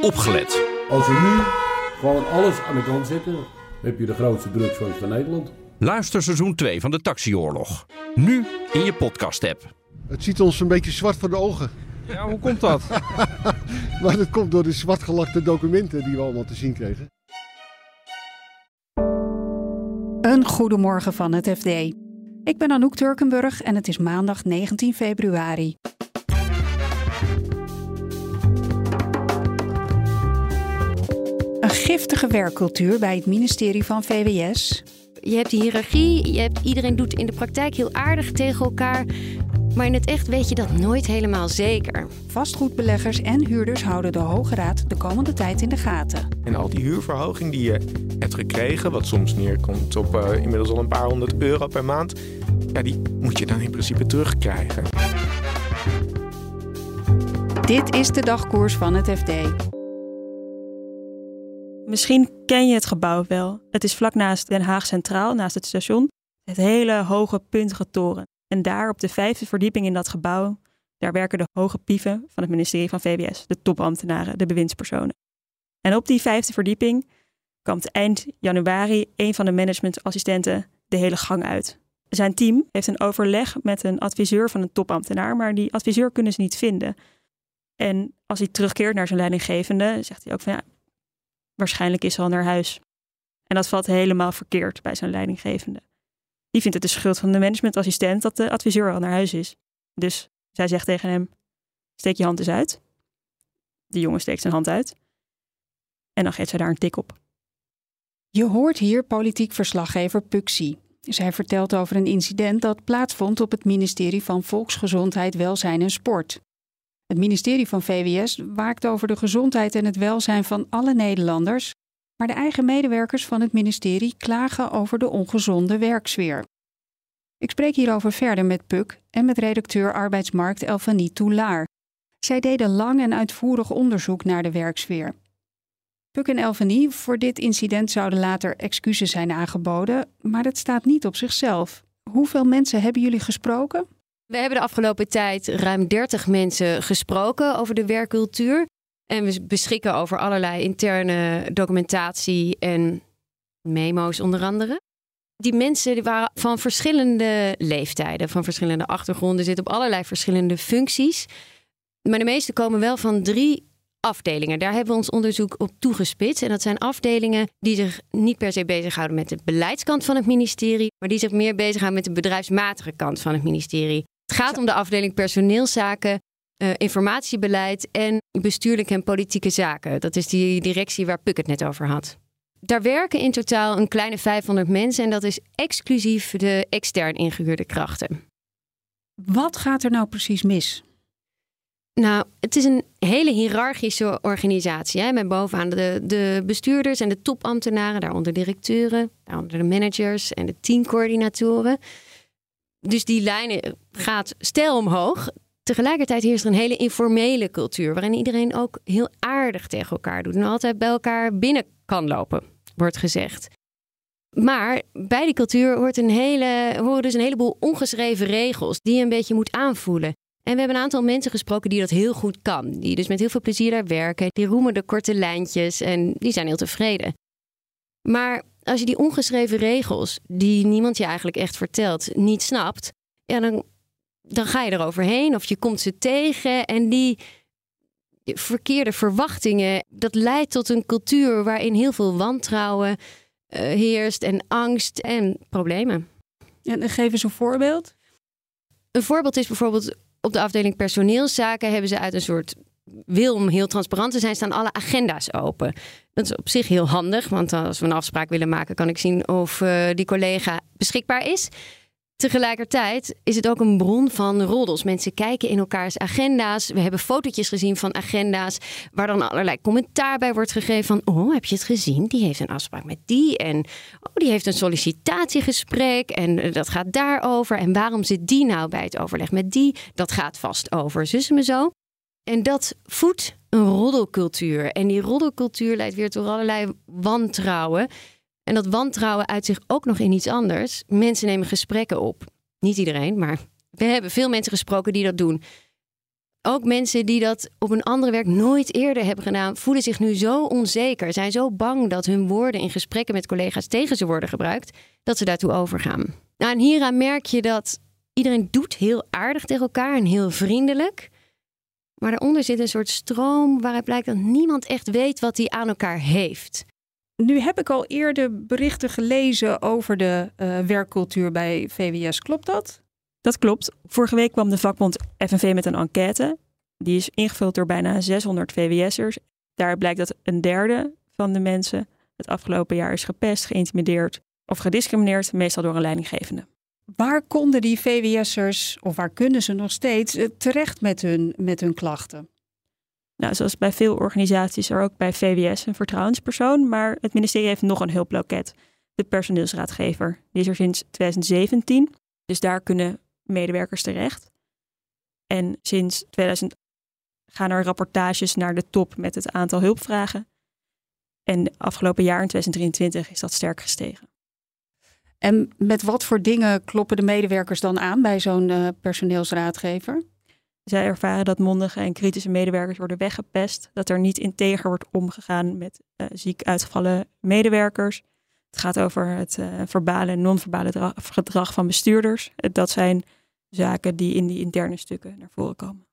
opgelet. Als we nu gewoon alles aan de kant zetten, heb je de grootste drugsfans van Nederland. Luister seizoen 2 van de Taxioorlog. Nu in je podcast-app. Het ziet ons een beetje zwart voor de ogen. Ja, hoe komt dat? Maar dat komt door de zwartgelakte documenten die we allemaal te zien kregen. Een goedemorgen van het FD. Ik ben Anouk Turkenburg en het is maandag 19 februari. Giftige werkcultuur bij het ministerie van VWS. Je hebt die hiërarchie, je hebt, iedereen doet in de praktijk heel aardig tegen elkaar. Maar in het echt weet je dat nooit helemaal zeker. Vastgoedbeleggers en huurders houden de Hoge Raad de komende tijd in de gaten. En al die huurverhoging die je hebt gekregen, wat soms neerkomt op uh, inmiddels al een paar honderd euro per maand, ja, die moet je dan in principe terugkrijgen. Dit is de dagkoers van het FD. Misschien ken je het gebouw wel. Het is vlak naast Den Haag Centraal, naast het station. Het hele hoge puntige toren. En daar op de vijfde verdieping in dat gebouw, daar werken de hoge pieven van het ministerie van VWS, de topambtenaren, de bewindspersonen. En op die vijfde verdieping komt eind januari een van de managementassistenten de hele gang uit. Zijn team heeft een overleg met een adviseur van een topambtenaar, maar die adviseur kunnen ze niet vinden. En als hij terugkeert naar zijn leidinggevende, zegt hij ook van ja, waarschijnlijk is hij al naar huis. En dat valt helemaal verkeerd bij zijn leidinggevende. Die vindt het de schuld van de managementassistent dat de adviseur al naar huis is. Dus zij zegt tegen hem: steek je hand eens uit. De jongen steekt zijn hand uit. En dan geeft zij daar een tik op. Je hoort hier politiek verslaggever Puxie. Zij vertelt over een incident dat plaatsvond op het ministerie van Volksgezondheid, Welzijn en Sport. Het ministerie van VWS waakt over de gezondheid en het welzijn van alle Nederlanders, maar de eigen medewerkers van het ministerie klagen over de ongezonde werksfeer. Ik spreek hierover verder met Puk en met redacteur arbeidsmarkt Elfanie Toulaar. Zij deden lang en uitvoerig onderzoek naar de werksfeer. Puk en Elfanie, voor dit incident zouden later excuses zijn aangeboden, maar dat staat niet op zichzelf. Hoeveel mensen hebben jullie gesproken? We hebben de afgelopen tijd ruim 30 mensen gesproken over de werkcultuur. En we beschikken over allerlei interne documentatie en memo's onder andere. Die mensen waren van verschillende leeftijden, van verschillende achtergronden, zitten op allerlei verschillende functies. Maar de meeste komen wel van drie afdelingen. Daar hebben we ons onderzoek op toegespitst. En dat zijn afdelingen die zich niet per se bezighouden met de beleidskant van het ministerie, maar die zich meer bezighouden met de bedrijfsmatige kant van het ministerie. Het gaat om de afdeling personeelszaken, uh, informatiebeleid en bestuurlijke en politieke zaken. Dat is die directie waar Puk het net over had. Daar werken in totaal een kleine 500 mensen en dat is exclusief de extern ingehuurde krachten. Wat gaat er nou precies mis? Nou, het is een hele hiërarchische organisatie. Hè, met bovenaan de, de bestuurders en de topambtenaren, daaronder directeuren, daaronder de managers en de teamcoördinatoren. Dus die lijnen gaat stijl omhoog. Tegelijkertijd heerst er een hele informele cultuur, waarin iedereen ook heel aardig tegen elkaar doet en altijd bij elkaar binnen kan lopen, wordt gezegd. Maar bij die cultuur hoort een hele, horen dus een heleboel ongeschreven regels die je een beetje moet aanvoelen. En we hebben een aantal mensen gesproken die dat heel goed kan. Die dus met heel veel plezier daar werken. Die roemen de korte lijntjes en die zijn heel tevreden. Maar als je die ongeschreven regels, die niemand je eigenlijk echt vertelt, niet snapt, ja, dan, dan ga je eroverheen of je komt ze tegen. En die verkeerde verwachtingen, dat leidt tot een cultuur waarin heel veel wantrouwen uh, heerst en angst en problemen. En geef eens een voorbeeld. Een voorbeeld is bijvoorbeeld op de afdeling personeelszaken hebben ze uit een soort wil om heel transparant te zijn, staan alle agenda's open. Dat is op zich heel handig, want als we een afspraak willen maken, kan ik zien of uh, die collega beschikbaar is. Tegelijkertijd is het ook een bron van roddels. Mensen kijken in elkaars agenda's. We hebben fotootjes gezien van agenda's waar dan allerlei commentaar bij wordt gegeven van oh, heb je het gezien? Die heeft een afspraak met die en oh, die heeft een sollicitatiegesprek en dat gaat daarover. En waarom zit die nou bij het overleg met die? Dat gaat vast over zussen me zo. En dat voedt een roddelcultuur. En die roddelcultuur leidt weer tot allerlei wantrouwen. En dat wantrouwen uit zich ook nog in iets anders. Mensen nemen gesprekken op. Niet iedereen, maar we hebben veel mensen gesproken die dat doen. Ook mensen die dat op een andere werk nooit eerder hebben gedaan, voelen zich nu zo onzeker, zijn zo bang dat hun woorden in gesprekken met collega's tegen ze worden gebruikt, dat ze daartoe overgaan. Nou, en hieraan merk je dat iedereen doet heel aardig tegen elkaar en heel vriendelijk. Maar daaronder zit een soort stroom waaruit blijkt dat niemand echt weet wat hij aan elkaar heeft. Nu heb ik al eerder berichten gelezen over de uh, werkcultuur bij VWS. Klopt dat? Dat klopt. Vorige week kwam de vakbond FNV met een enquête. Die is ingevuld door bijna 600 VWS'ers. Daar blijkt dat een derde van de mensen het afgelopen jaar is gepest, geïntimideerd of gediscrimineerd, meestal door een leidinggevende. Waar konden die VWS'ers, of waar kunnen ze nog steeds, eh, terecht met hun, met hun klachten? Nou, zoals bij veel organisaties er ook bij VWS een vertrouwenspersoon, maar het ministerie heeft nog een hulploket, de personeelsraadgever. Die is er sinds 2017, dus daar kunnen medewerkers terecht. En sinds 2000 gaan er rapportages naar de top met het aantal hulpvragen. En afgelopen jaar, in 2023, is dat sterk gestegen. En met wat voor dingen kloppen de medewerkers dan aan bij zo'n uh, personeelsraadgever? Zij ervaren dat mondige en kritische medewerkers worden weggepest, dat er niet integer wordt omgegaan met uh, ziek uitgevallen medewerkers. Het gaat over het uh, verbale en non-verbale gedrag van bestuurders. Dat zijn zaken die in die interne stukken naar voren komen.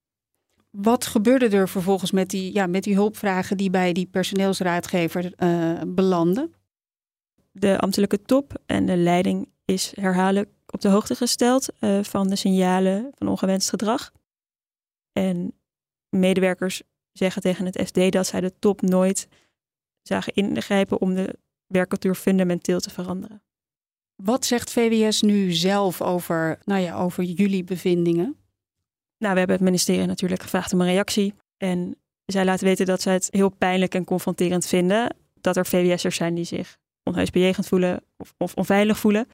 Wat gebeurde er vervolgens met die, ja, met die hulpvragen die bij die personeelsraadgever belanden? De ambtelijke top en de leiding is herhaaldelijk op de hoogte gesteld uh, van de signalen van ongewenst gedrag. En medewerkers zeggen tegen het SD dat zij de top nooit zagen ingrijpen om de werkcultuur fundamenteel te veranderen. Wat zegt VWS nu zelf over, nou ja, over jullie bevindingen? Nou, we hebben het ministerie natuurlijk gevraagd om een reactie. En zij laten weten dat zij het heel pijnlijk en confronterend vinden dat er VWS'ers zijn die zich bejegend voelen of, of onveilig voelen.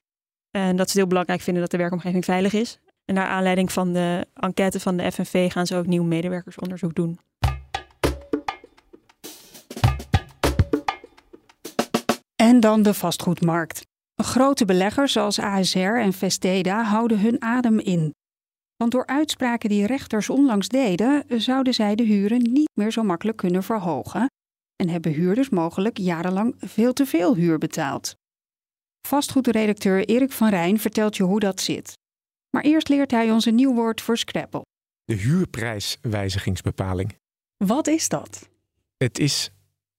En dat ze het heel belangrijk vinden dat de werkomgeving veilig is. En naar aanleiding van de enquête van de FNV gaan ze ook nieuw medewerkersonderzoek doen. En dan de vastgoedmarkt. Grote beleggers zoals ASR en Vesteda houden hun adem in. Want door uitspraken die rechters onlangs deden, zouden zij de huren niet meer zo makkelijk kunnen verhogen en hebben huurders mogelijk jarenlang veel te veel huur betaald. Vastgoedredacteur Erik van Rijn vertelt je hoe dat zit. Maar eerst leert hij ons een nieuw woord voor Scrabble. De huurprijswijzigingsbepaling. Wat is dat? Het is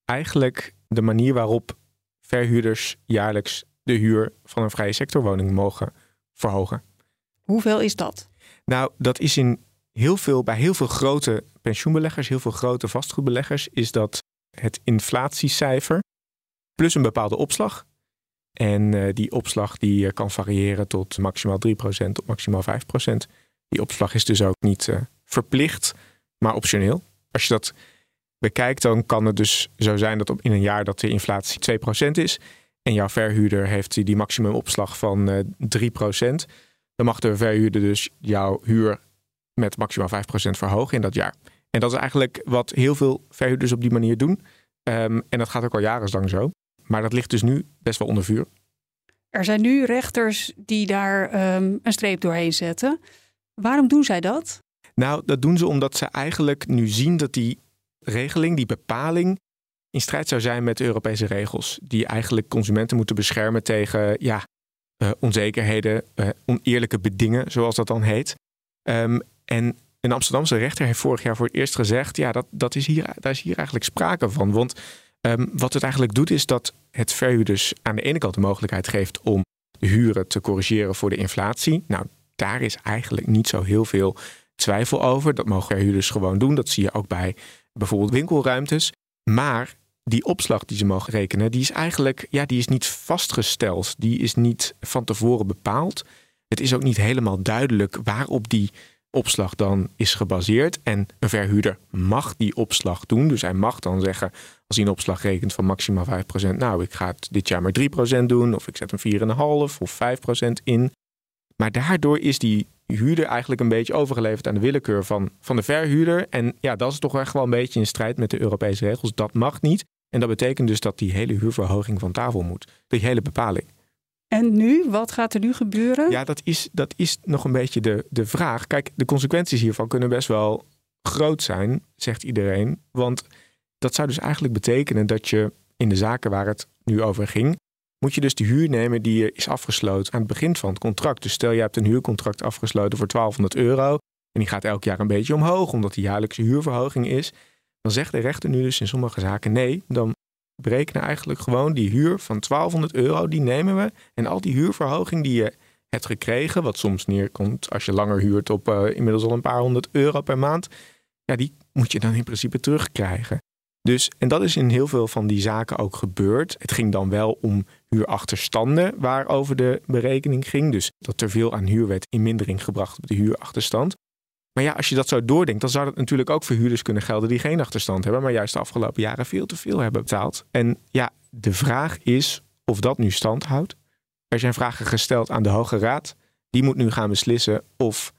eigenlijk de manier waarop verhuurders jaarlijks de huur van een vrije sectorwoning mogen verhogen. Hoeveel is dat? Nou, dat is in heel veel, bij heel veel grote pensioenbeleggers, heel veel grote vastgoedbeleggers, is dat het inflatiecijfer plus een bepaalde opslag. En uh, die opslag die uh, kan variëren tot maximaal 3% tot maximaal 5%. Die opslag is dus ook niet uh, verplicht, maar optioneel. Als je dat bekijkt, dan kan het dus zo zijn dat in een jaar dat de inflatie 2% is. En jouw verhuurder heeft die maximumopslag van uh, 3%. Dan mag de verhuurder dus jouw huur met maximaal 5% verhogen in dat jaar. En dat is eigenlijk wat heel veel verhuurders op die manier doen. Um, en dat gaat ook al jarenlang zo. Maar dat ligt dus nu best wel onder vuur. Er zijn nu rechters die daar um, een streep doorheen zetten. Waarom doen zij dat? Nou, dat doen ze omdat ze eigenlijk nu zien dat die regeling, die bepaling, in strijd zou zijn met de Europese regels. Die eigenlijk consumenten moeten beschermen tegen ja, uh, onzekerheden, uh, oneerlijke bedingen, zoals dat dan heet. Um, en een Amsterdamse rechter heeft vorig jaar voor het eerst gezegd: ja, dat, dat is hier, daar is hier eigenlijk sprake van. Want um, wat het eigenlijk doet, is dat het verhuurders aan de ene kant de mogelijkheid geeft om de huren te corrigeren voor de inflatie. Nou, daar is eigenlijk niet zo heel veel twijfel over. Dat mogen verhuurders gewoon doen. Dat zie je ook bij bijvoorbeeld winkelruimtes. Maar die opslag die ze mogen rekenen, die is eigenlijk ja, die is niet vastgesteld. Die is niet van tevoren bepaald. Het is ook niet helemaal duidelijk waarop die opslag dan is gebaseerd. En een verhuurder mag die opslag doen. Dus hij mag dan zeggen, als hij een opslag rekent van maximaal 5%, nou, ik ga het dit jaar maar 3% doen, of ik zet een 4,5 of 5% in. Maar daardoor is die huurder eigenlijk een beetje overgeleverd aan de willekeur van, van de verhuurder. En ja, dat is toch echt wel een beetje in strijd met de Europese regels. Dat mag niet. En dat betekent dus dat die hele huurverhoging van tafel moet. Die hele bepaling. En nu? Wat gaat er nu gebeuren? Ja, dat is, dat is nog een beetje de, de vraag. Kijk, de consequenties hiervan kunnen best wel groot zijn, zegt iedereen. Want dat zou dus eigenlijk betekenen dat je in de zaken waar het nu over ging, moet je dus de huur nemen die is afgesloten aan het begin van het contract. Dus stel je hebt een huurcontract afgesloten voor 1200 euro en die gaat elk jaar een beetje omhoog omdat die jaarlijkse huurverhoging is. Dan zegt de rechter nu dus in sommige zaken nee, dan berekenen eigenlijk gewoon die huur van 1200 euro, die nemen we. En al die huurverhoging die je hebt gekregen, wat soms neerkomt als je langer huurt op uh, inmiddels al een paar honderd euro per maand, ja, die moet je dan in principe terugkrijgen. Dus, en dat is in heel veel van die zaken ook gebeurd. Het ging dan wel om huurachterstanden waarover de berekening ging. Dus dat er veel aan huur werd in mindering gebracht op de huurachterstand. Maar ja, als je dat zo doordenkt, dan zou dat natuurlijk ook voor huurders kunnen gelden die geen achterstand hebben, maar juist de afgelopen jaren veel te veel hebben betaald. En ja, de vraag is of dat nu stand houdt. Er zijn vragen gesteld aan de Hoge Raad. Die moet nu gaan beslissen of,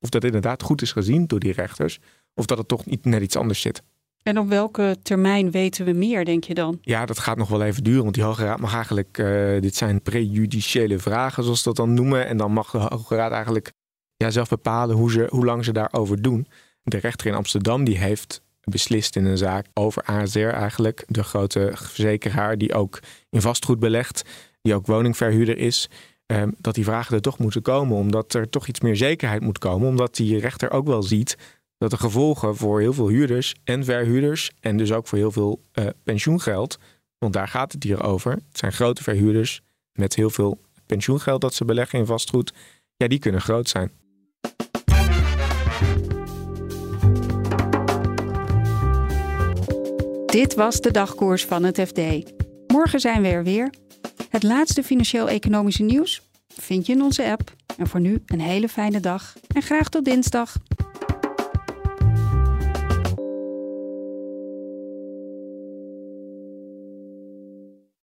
of dat inderdaad goed is gezien door die rechters, of dat het toch niet net iets anders zit. En op welke termijn weten we meer, denk je dan? Ja, dat gaat nog wel even duren, want die Hoge Raad mag eigenlijk, uh, dit zijn prejudiciële vragen, zoals ze dat dan noemen. En dan mag de Hoge Raad eigenlijk ja, zelf bepalen hoe, ze, hoe lang ze daarover doen. De rechter in Amsterdam die heeft beslist in een zaak over ASR eigenlijk, de grote verzekeraar die ook in vastgoed belegt, die ook woningverhuurder is. Um, dat die vragen er toch moeten komen, omdat er toch iets meer zekerheid moet komen, omdat die rechter ook wel ziet dat de gevolgen voor heel veel huurders en verhuurders en dus ook voor heel veel uh, pensioengeld, want daar gaat het hier over. Het zijn grote verhuurders met heel veel pensioengeld dat ze beleggen in vastgoed. Ja, die kunnen groot zijn. Dit was de dagkoers van het FD. Morgen zijn we er weer. Het laatste financieel-economische nieuws vind je in onze app. En voor nu een hele fijne dag en graag tot dinsdag.